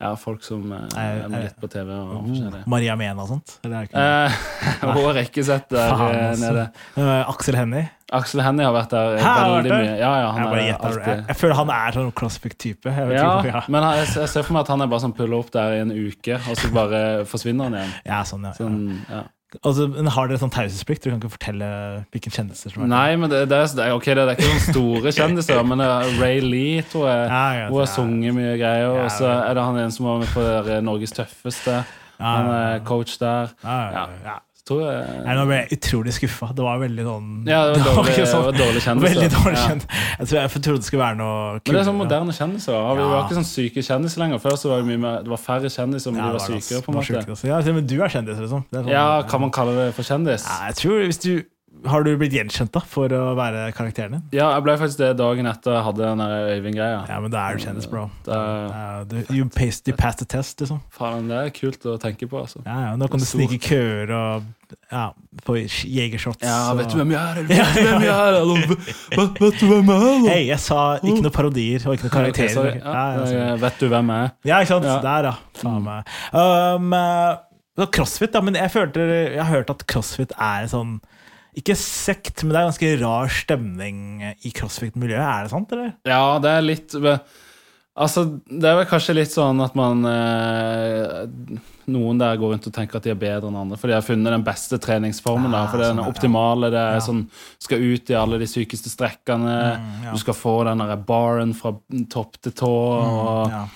ja, folk som eh,
Er-
med litt på TV og forskjellig.
Maria Mena og sånt? Eller er
Eh, Hun har ikke sett der
Faen,
eh,
altså.
nede.
Eh, Aksel Hennie?
Aksel Hennie har vært der
Hæ,
veldig mye. Ja, ja, han
Jeg,
er
jeg,
alltid
jeg føler han er sånn crossfit-type.
Ja,
ja.
men jeg, jeg ser for meg at han er bare sånn puller opp der i en uke, og så bare forsvinner han igjen.
ja, sånn, ja.
Sånn, ja.
Altså, har dere sånn taushetsplikt? Du kan ikke fortelle hvilke kjendiser som er
Nei, men det, det, er, er, det er ikke sånne store kjendiser, men det er Ray Lee, tror jeg.
Ja, ja,
Hun har sunget mye greier.
Ja,
Og så er det han en som var med på Norges tøffeste. Han er coach der.
Ja, Ja.
ja. Tror jeg
Nei, Nå ble jeg utrolig skuffa. Det var veldig sånn
Ja, det var dårlig- det var dårlig kjendis.
Veldig dårlig
Ja.
kjendis. Jeg tror jeg trodde det skulle være noe
Men det er sånn moderne kjendiser. Vi
Ja.
var ikke sånn syke kjendiser lenger. Før så var det, mye mer, det var færre kjendiser, men
Ja,
de var sykere. på en måte
altså. Ja, men du er kjendis, liksom. Sånn-
Ja, Kan man kalle det for kjendis?
Ja, jeg tror hvis du Har du blitt gjenkjent da for å være karakteren din?
Ja, jeg ble faktisk det dagen etter jeg hadde den Øyvind-greia.
Ja, men da er du kjendis, bro.
Det er-
du, you, passed, you pass the test, liksom.
Faen, det er kult å tenke på, altså.
Ja, ja, nå kan du snike i køer og ja, få jegershots.
Ja, vet du hvem jeg er? Vet du hvem jeg er? Vet, vet du hvem jeg er?
Hei, jeg sa ikke noen parodier og ikke
noen
karakterer. Ja,
vet du hvem jeg er?
Ja, ikke sant? Der, ja. Faen meg. Um, eh, crossfit, da. Men jeg, følte, jeg har hørt at crossfit er en sånn Ikke sekt, men det er ganske rar stemning i crossfit-miljøet. Er det sant, eller?
Ja, det er litt Altså, det er vel kanskje litt sånn at man eh, Noen der går rundt og tenker at de er bedre enn andre, for de har funnet den beste treningsformen. da,
Ah,
for det er den
sånn, ja.
optimale. Det er
Ja.
sånn Skal ut i alle de sykeste strekkene.
Mm, ja.
Du skal få den derre baren fra topp til tå. og
Mm, ja.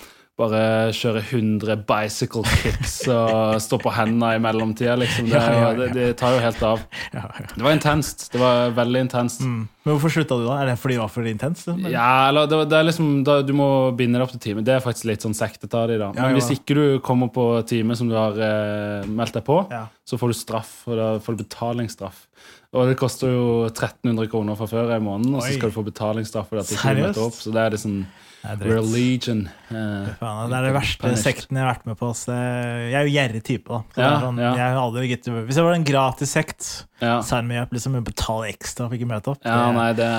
Bare kjøre 100 bicycle kicks og stå på hendene i mellomtida, liksom. Det,
Ja, ja, ja.
det, det tar jo helt av. Det var intenst. Det var veldig intenst.
Mm. Men hvorfor slutta du da? Er det fordi det var for intenst? liksom, eller?
Ja, eller det, det er liksom da, Du må binde deg opp til time. Det er faktisk litt sånn sektete av deg, da. Men hvis ikke du kommer på time som du har eh, meldt deg på, så får du straff, og da får du betalingsstraff. Og det koster jo 1300 kroner fra før i måneden, og så skal du få betalingsstraff for at du ikke møter opp. Så det er det sånn
Det er drøyt.
religion. eh,
Faen, det er det verste
punished.
sekten jeg har vært med på. Så jeg er jo gjerrig type. da så
Ja,
sånn,
ja.
jeg har aldri gitt, Hvis det var en gratis sekt,
Ja.
så er det mye Liksom, betale ekstra for ikke å møte opp.
ja, nei, det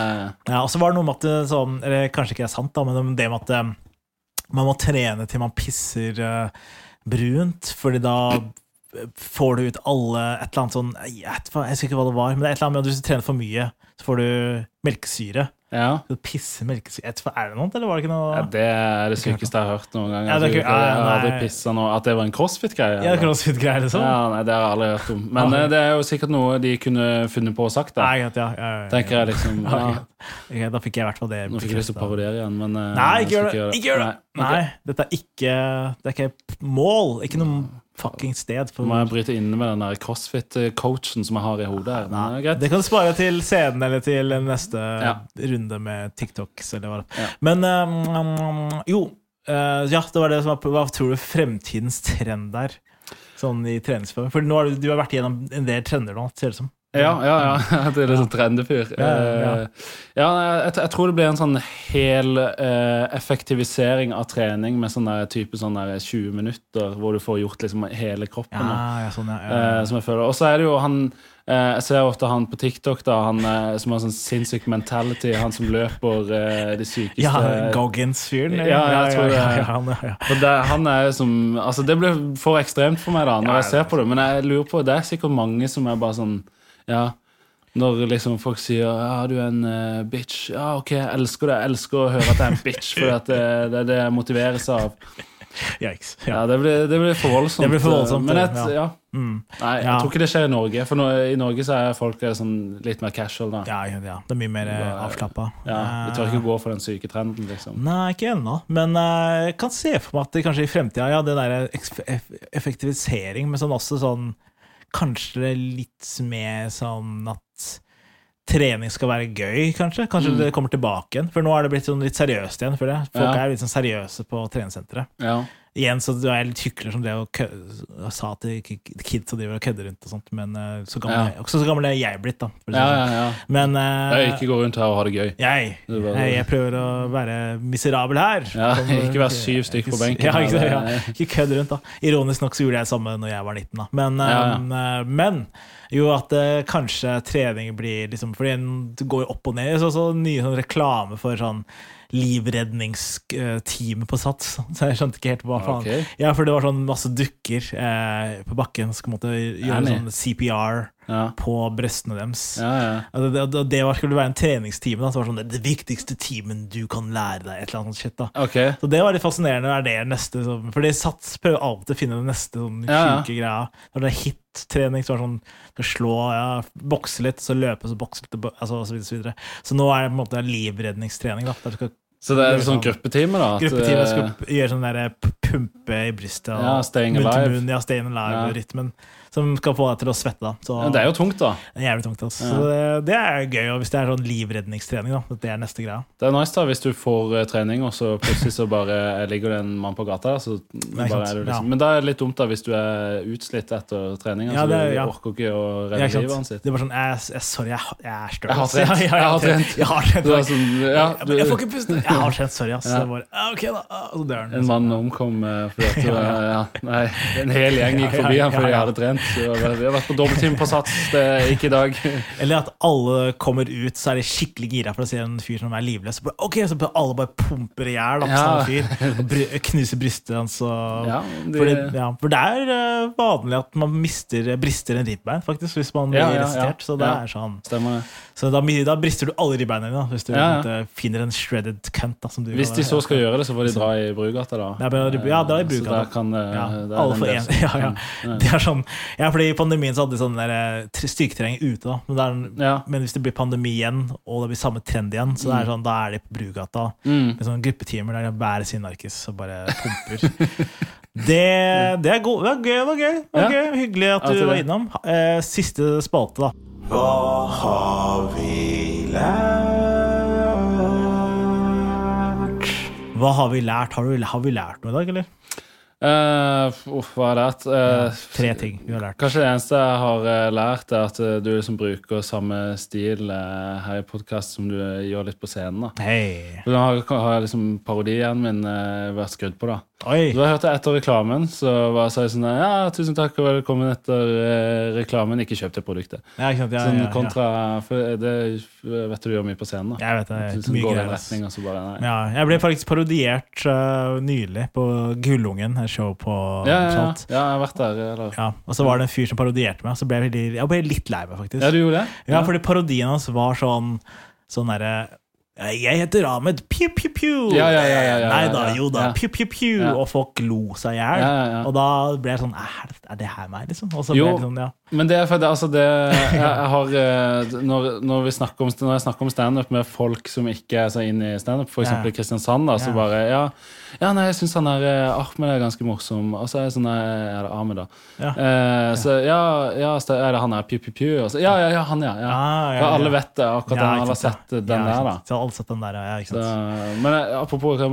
Ja, og så var det noe med at det, sånn, eller kanskje ikke er sant, da, men det med at eh, man må trene til man pisser uh, brunt, fordi da får du ut alle et eller annet sånn Jeg vet jeg husker ikke hva det var, men det er et eller annet med at hvis du trener for mye, så får du melkesyre.
Ja.
Så pisser melkesyre Er det noe, eller var det ikke noe
ja, det er det sykeste jeg har hørt noen gang.
Ja, det ikke- ja,
jeg har aldri pissa noe At det var en crossfit-greie?
Ja, crossfit-greier, liksom?
Ja, nei, Det har jeg aldri hørt om. Men eh, det er jo sikkert noe de kunne funnet på og sagt. da
Nei, greit, ja, ja,
Tenker jeg liksom
greit. Da fikk jeg i hvert fall det.
Nå fikk jeg lyst til å parodiere igjen, men eh,
Nei, ikke gjør det! Ikke gjør det!
Nei,
okay. Dette er ikke Det er ikke mål. Ikke noe fucking sted. For
må jeg bryte inn med den crossfit-coachen som jeg har i hodet. her. Nei, det.
Det kan du spare til scenen eller til neste
Ja.
runde med TikToks. Eller hva.
Ja.
Men um, jo, uh, ja, det var det som var Hva tror du fremtidens trend er? Sånn i treningsform? For nå har du, du har vært gjennom en del trender nå, ser det ut som.
Ja, ja, ja. Det er litt sånn trendefyr.
Ja, ja, ja.
Eh, jeg, jeg tror det blir en sånn hel uh, effektivisering av trening med sånn type sånn 20 minutter, hvor du får gjort liksom hele kroppen.
Ja, ja, sånn,
Eh, som jeg føler. Og så er det jo han Jeg ser ofte han på TikTok, da han som har sånn sinnssyk mentality, han som løper de sykeste
ja Goggins-fyren?
Ja, jeg tror det.
ja, ja, han, ja, ja.
Og det, han er som Altså, det blir for ekstremt for meg da når jeg ser på det, men jeg lurer på Det er sikkert mange som er bare sånn Ja. Når liksom folk sier 'ja, du er en uh, bitch'. Ja, OK, jeg elsker det. Jeg elsker å høre at jeg er en bitch, for det, det er det jeg motiveres av.
Yikes.
Ja, Det blir, det blir for voldsomt.
Det blir for voldsomt,
Men et,
ja.
ja.
Mm.
Nei, jeg
Ja.
tror ikke det skjer i Norge. For nå, i Norge så er folk eh, sånn litt mer casual. da
Ja, ja, ja. Det er mye mer avslappa.
Ja, Vi tør ikke gå for den syke trenden, liksom.
Nei, ikke ennå. Men eh, jeg kan se for meg at det kanskje i fremtida Ja, det der effektivisering, men sånn også sånn Kanskje litt mer sånn at trening skal være gøy, kanskje. Kanskje
Mm.
det kommer tilbake igjen. For nå er det blitt sånn litt seriøst igjen. Folk
Ja.
er litt sånn seriøse på treningssenteret.
Ja.
Igjen så er litt hykler som det å sa til kids som driver og kødder rundt og sånt, men eh, så gammel,
Ja.
også så gammel er jeg blitt, da. si
Ja, ja,
sånn.
ja.
Men uh,
Jeg ikke gå rundt her og ha det gøy.
jeg, jeg, jeg prøver å være miserabel her.
Ja,
Som-
ikke være syv stykk på benken
Ja, ikke, ja, ikke kødd rundt, da. Ironisk nok så gjorde jeg det samme når jeg var 19, da. Men, eh, men jo at uh, kanskje trening blir liksom Fordi en- det går jo opp og ned. Så, så nye sånn reklame for sånn livredningsteamet på Sats. Så jeg skjønte ikke helt hva faen.
Okay.
Ja, for det var sånn masse dukker eh, på bakken som måtte gjøre sånn CPR
Ja.
på brystene deres.
Ja, ja.
Altså, det, det, var, skulle være en treningstime. Da, så var det sånn, det, det viktigste timen du kan lære deg. Et eller annet shit da
Ok.
Så det var litt fascinerende. Er det neste sånn, For Sats prøver alltid å finne den neste sånn sjuke greia. Når det er hit-trening, så var det sånn skal slå, ja, bokse litt, så løpe, så bokse litt, altså, og så videre, så videre. Så nå er det på en måte livredningstrening. da Der du skal
Så det er sånn gruppetime, da? at,
Gruppetime skal
eh,
gjøre sånn der pumpe i brystet. og
Ja, staying alive.
munn, Ja, staying
Ja.
Som skal få deg til å svette. da. Så,
det er jo tungt, da.
det er jævlig tungt. Altså.
Ja.
Så det, det er gøy, hvis det er sånn livredningstrening, da. Det er neste greia.
Det er nice da hvis du får eh, trening, og så plutselig så bare ligger det en mann på gata. Så bare er du liksom.
Ja.
Men da er det litt dumt da hvis du er utslitt etter trening.
Ja,
så
det er-
du
ja.
orker ikke å redde livet sitt.
Det er bare sånn jeg, jeg, Sorry, jeg, jeg er støl.
Jeg har trent. Jeg har trent.
Jeg har trent.
Sånn, ja, du,
jeg får ikke puste. Jeg har trent, sorry, ass.
Ja.
Det var, ok, da. Så dør han.
en mann omkom eh, fordi at ja, nei, en hel gjeng gikk forbi han fordi jeg hadde trent. Vi har vært på dobbelttime på Sats, det er ikke i dag.
Eller at alle kommer ut, så er de skikkelig gira for å se en fyr som er livløs. Ok, så alle bare pumper i hjel
Ja.
knuser brystet hans.
Ja, de-
ja, for det er eh, vanlig at man mister, brister en ribbein, faktisk, hvis man blir
ja.
Så det er sånn. Så da, da brister du alle ribbeina dine, hvis du finner en shredded cunt. Da,
Hvis de så skal gjøre det, så får de dra i Brugata, da.
Ja, dra i
Eh,
Brugata.
Eh,
alle
får
Ja, ja.
Ja.
Det er sånn, ja, fordi I pandemien så hadde de sånn der, eh, styrketrening ute. da men, det er,
Ja.
men hvis det blir pandemi igjen, og det blir samme trend igjen, så det er sånn, da er de på Brugata
Mm.
med sånne gruppetimer der de bærer sin narkis og bare pumper. det, det er god, det er gøy. Det var gøy, det var
Ja.
Hyggelig at du var innom. Eh, siste spalte, da. Hva har vi lært? Hva har vi lært? Har, du, har vi lært noe i dag, eller?
Uff, hva er det? ja,
Tre ting vi har lært.
Kanskje det eneste jeg har eh, lært, er at du liksom bruker samme stil uh, her i podkast som du gjør litt på scenen. da. For Nå har, har liksom parodien min vært skrudd på, da.
Oi.
Du har hørt det etter reklamen, så var jeg sånn Ja, tusen takk og velkommen etter eh, reklamen. Ikke kjøp det produktet.
Ja, ikke sant? Ja,
sånn
ja, ja.
kontra For det vet du du gjør mye på scenen, da.
Jeg vet det. jeg er
liksom
mye
går
greier,
retning, og så bare Nei.
Ja, jeg ble faktisk parodiert uh, nylig på Gullungen, et show på
Ja, ja, ja. Ja, jeg har vært der. Eller?
Ja, og så var det en fyr som parodierte meg, så ble jeg, veldig, jeg ble litt lei meg, faktisk.
Ja, du gjorde det?
Ja, fordi parodien hans var sånn Sånn derre jeg heter Ahmed, piu, piu, piu.
Ja, ja, ja, ja, ja,
Nei da, jo da, piu, piu, piu.
Ja.
Og folk lo seg i hjel.
Ja, ja, ja.
Og da ble jeg sånn Er det, er det her meg, liksom?
Jo.
sånn, ja.
Men det er fordi altså det, jeg, jeg har, eh, når, når, vi snakker om, når jeg snakker om standup med folk som ikke er så inne i standup, f.eks. I Kristiansand, da, så bare ja, ja, nei, jeg syns han der eh, Ahmed er ganske morsom. Og så er jeg sånn er det Ahmed, da?
Ja.
Eh, så ja, ja, så er det han der Piu Piu Piu? Ja, ja, ja, han, ja. ja.
Ah, ja,
alle vet det, akkurat
Ja,
den. Alle har sett den der, da.
sant. Så alle sett den der, ja, ikke
Så, men eh, apropos det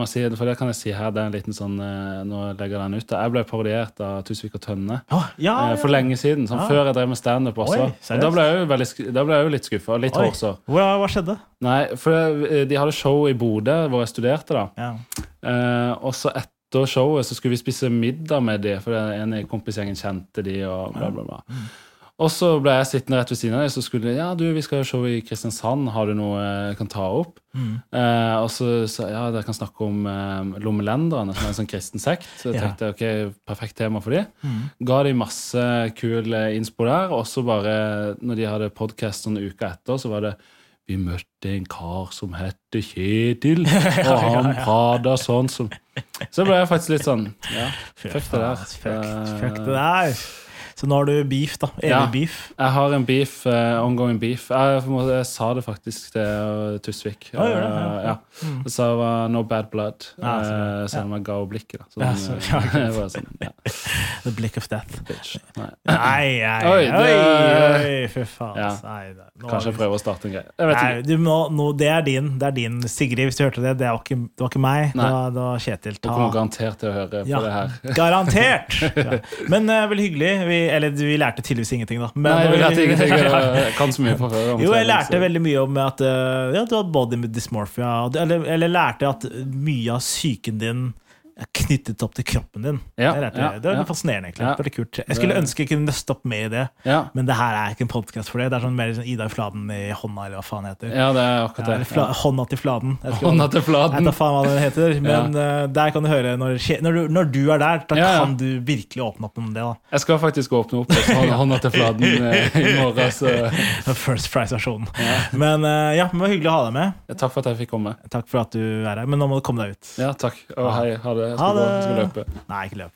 man sier, for det kan jeg si her, det er en liten sånn eh, Nå legger jeg den ut. Jeg ble parodiert av Tusvik og Tønne eh, for lenge siden. Sånn,
Ah.
Før jeg drev med standup også.
Oi,
da ble jeg jo, veldig, ble jeg jo litt skuffa. Litt hårsår.
Hva, hva skjedde?
Nei, for eh, de hadde show i Bodø, hvor jeg studerte. da.
Ja.
Eh, og så etter showet så skulle vi spise middag med de, for en ene kompisgjengen kjente de. og bla bla bla. Og så ble jeg sittende rett ved siden av dem, så skulle de ja, du, vi skal ha show i Kristiansand, har du noe jeg kan ta opp? Eh, og så sa ja, dere kan snakke om eh, Lommelenderne, som er en sånn kristen sekt. Så jeg
Ja.
tenkte ok, perfekt tema for de. Ga de masse kul eh, innspo der, og så bare, når de hadde podkast en uke etter, så var det vi møtte en kar som het Kjetil, og han prata sånn som Så ble jeg faktisk litt sånn Ja, fuck det der.
Fuck, fuck
Eh,
det der. Så nå har du beef, da. Evig
Ja.
beef.
Jeg har en beef, Uh, ongoing beef. Jeg, måte, jeg sa det faktisk til uh, Tusvik.
Ah? Ja,
Eh,
ja.
Jeg sa det var no bad blood,
Ja, så
eh, selv om jeg ga henne blikket. Da. Sånn,
så-
ja, sånn,
The blick of death.
bitch. Nei.
Nei, nei,
Oi,
oi,
det-
oi, fy faen. Nei,
Kanskje jeg prøver å starte en greie.
Nei, du må, nå, det er din, det er din. Sigrid, hvis du hørte det, det var ikke, det var ikke meg. Det var, det var Kjetil.
Du kommer garantert til å høre på det her.
garantert! Men uh, vel hyggelig. Vi, eller vi lærte tydeligvis ingenting, da. Men,
Nei, vi lærte ingenting. Jeg kan så mye fra før.
Jo, jeg lærte veldig mye om at uh, ja, du har body dysmorphia. Eller, eller lærte at mye av psyken din knyttet opp til kroppen din.
Ja,
det, lærte
ja,
det er
ja.
fascinerende, egentlig.
Ja.
Veldig kult. Jeg skulle ønske jeg kunne nøste opp med i det, men det her er ikke en podkast for det. Det er sånn mer sånn Ida i Fladen i hånda, eller hva faen heter.
ja, det er akkurat det.
Hånda til Fladen. Jeg skal,
Hånda til
Jeg vet da faen hva den heter, men uh, der kan du høre når, når, du, når du er der, da kan du virkelig åpne opp om det. da
Jeg skal faktisk åpne opp hånda- hånda til Fladen eh, i morgen. Så
First Price-versjonen. Men uh, ja, det var hyggelig å ha deg med.
takk for at jeg fikk komme.
Takk for at du er her. Men nå må du komme deg ut.
Ja, takk. Og hei. Ha det. Jeg
Ha
skal, gå.
det.
Jeg skal løpe.
Nei, ikke løp.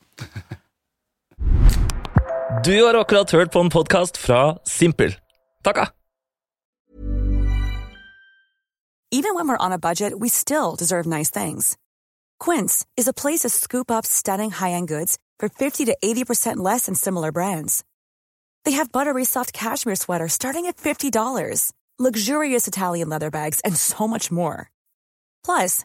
Du har akkurat hørt på en podkast fra Simpel. Takka!
Even when we're on a budget, we still deserve nice things. Quince is a place to scoop up stunning high-end goods for 50 to 80% less than similar brands. They have buttery soft cashmere sweaters starting at $50, luxurious Italian leather bags, and so much more. Plus,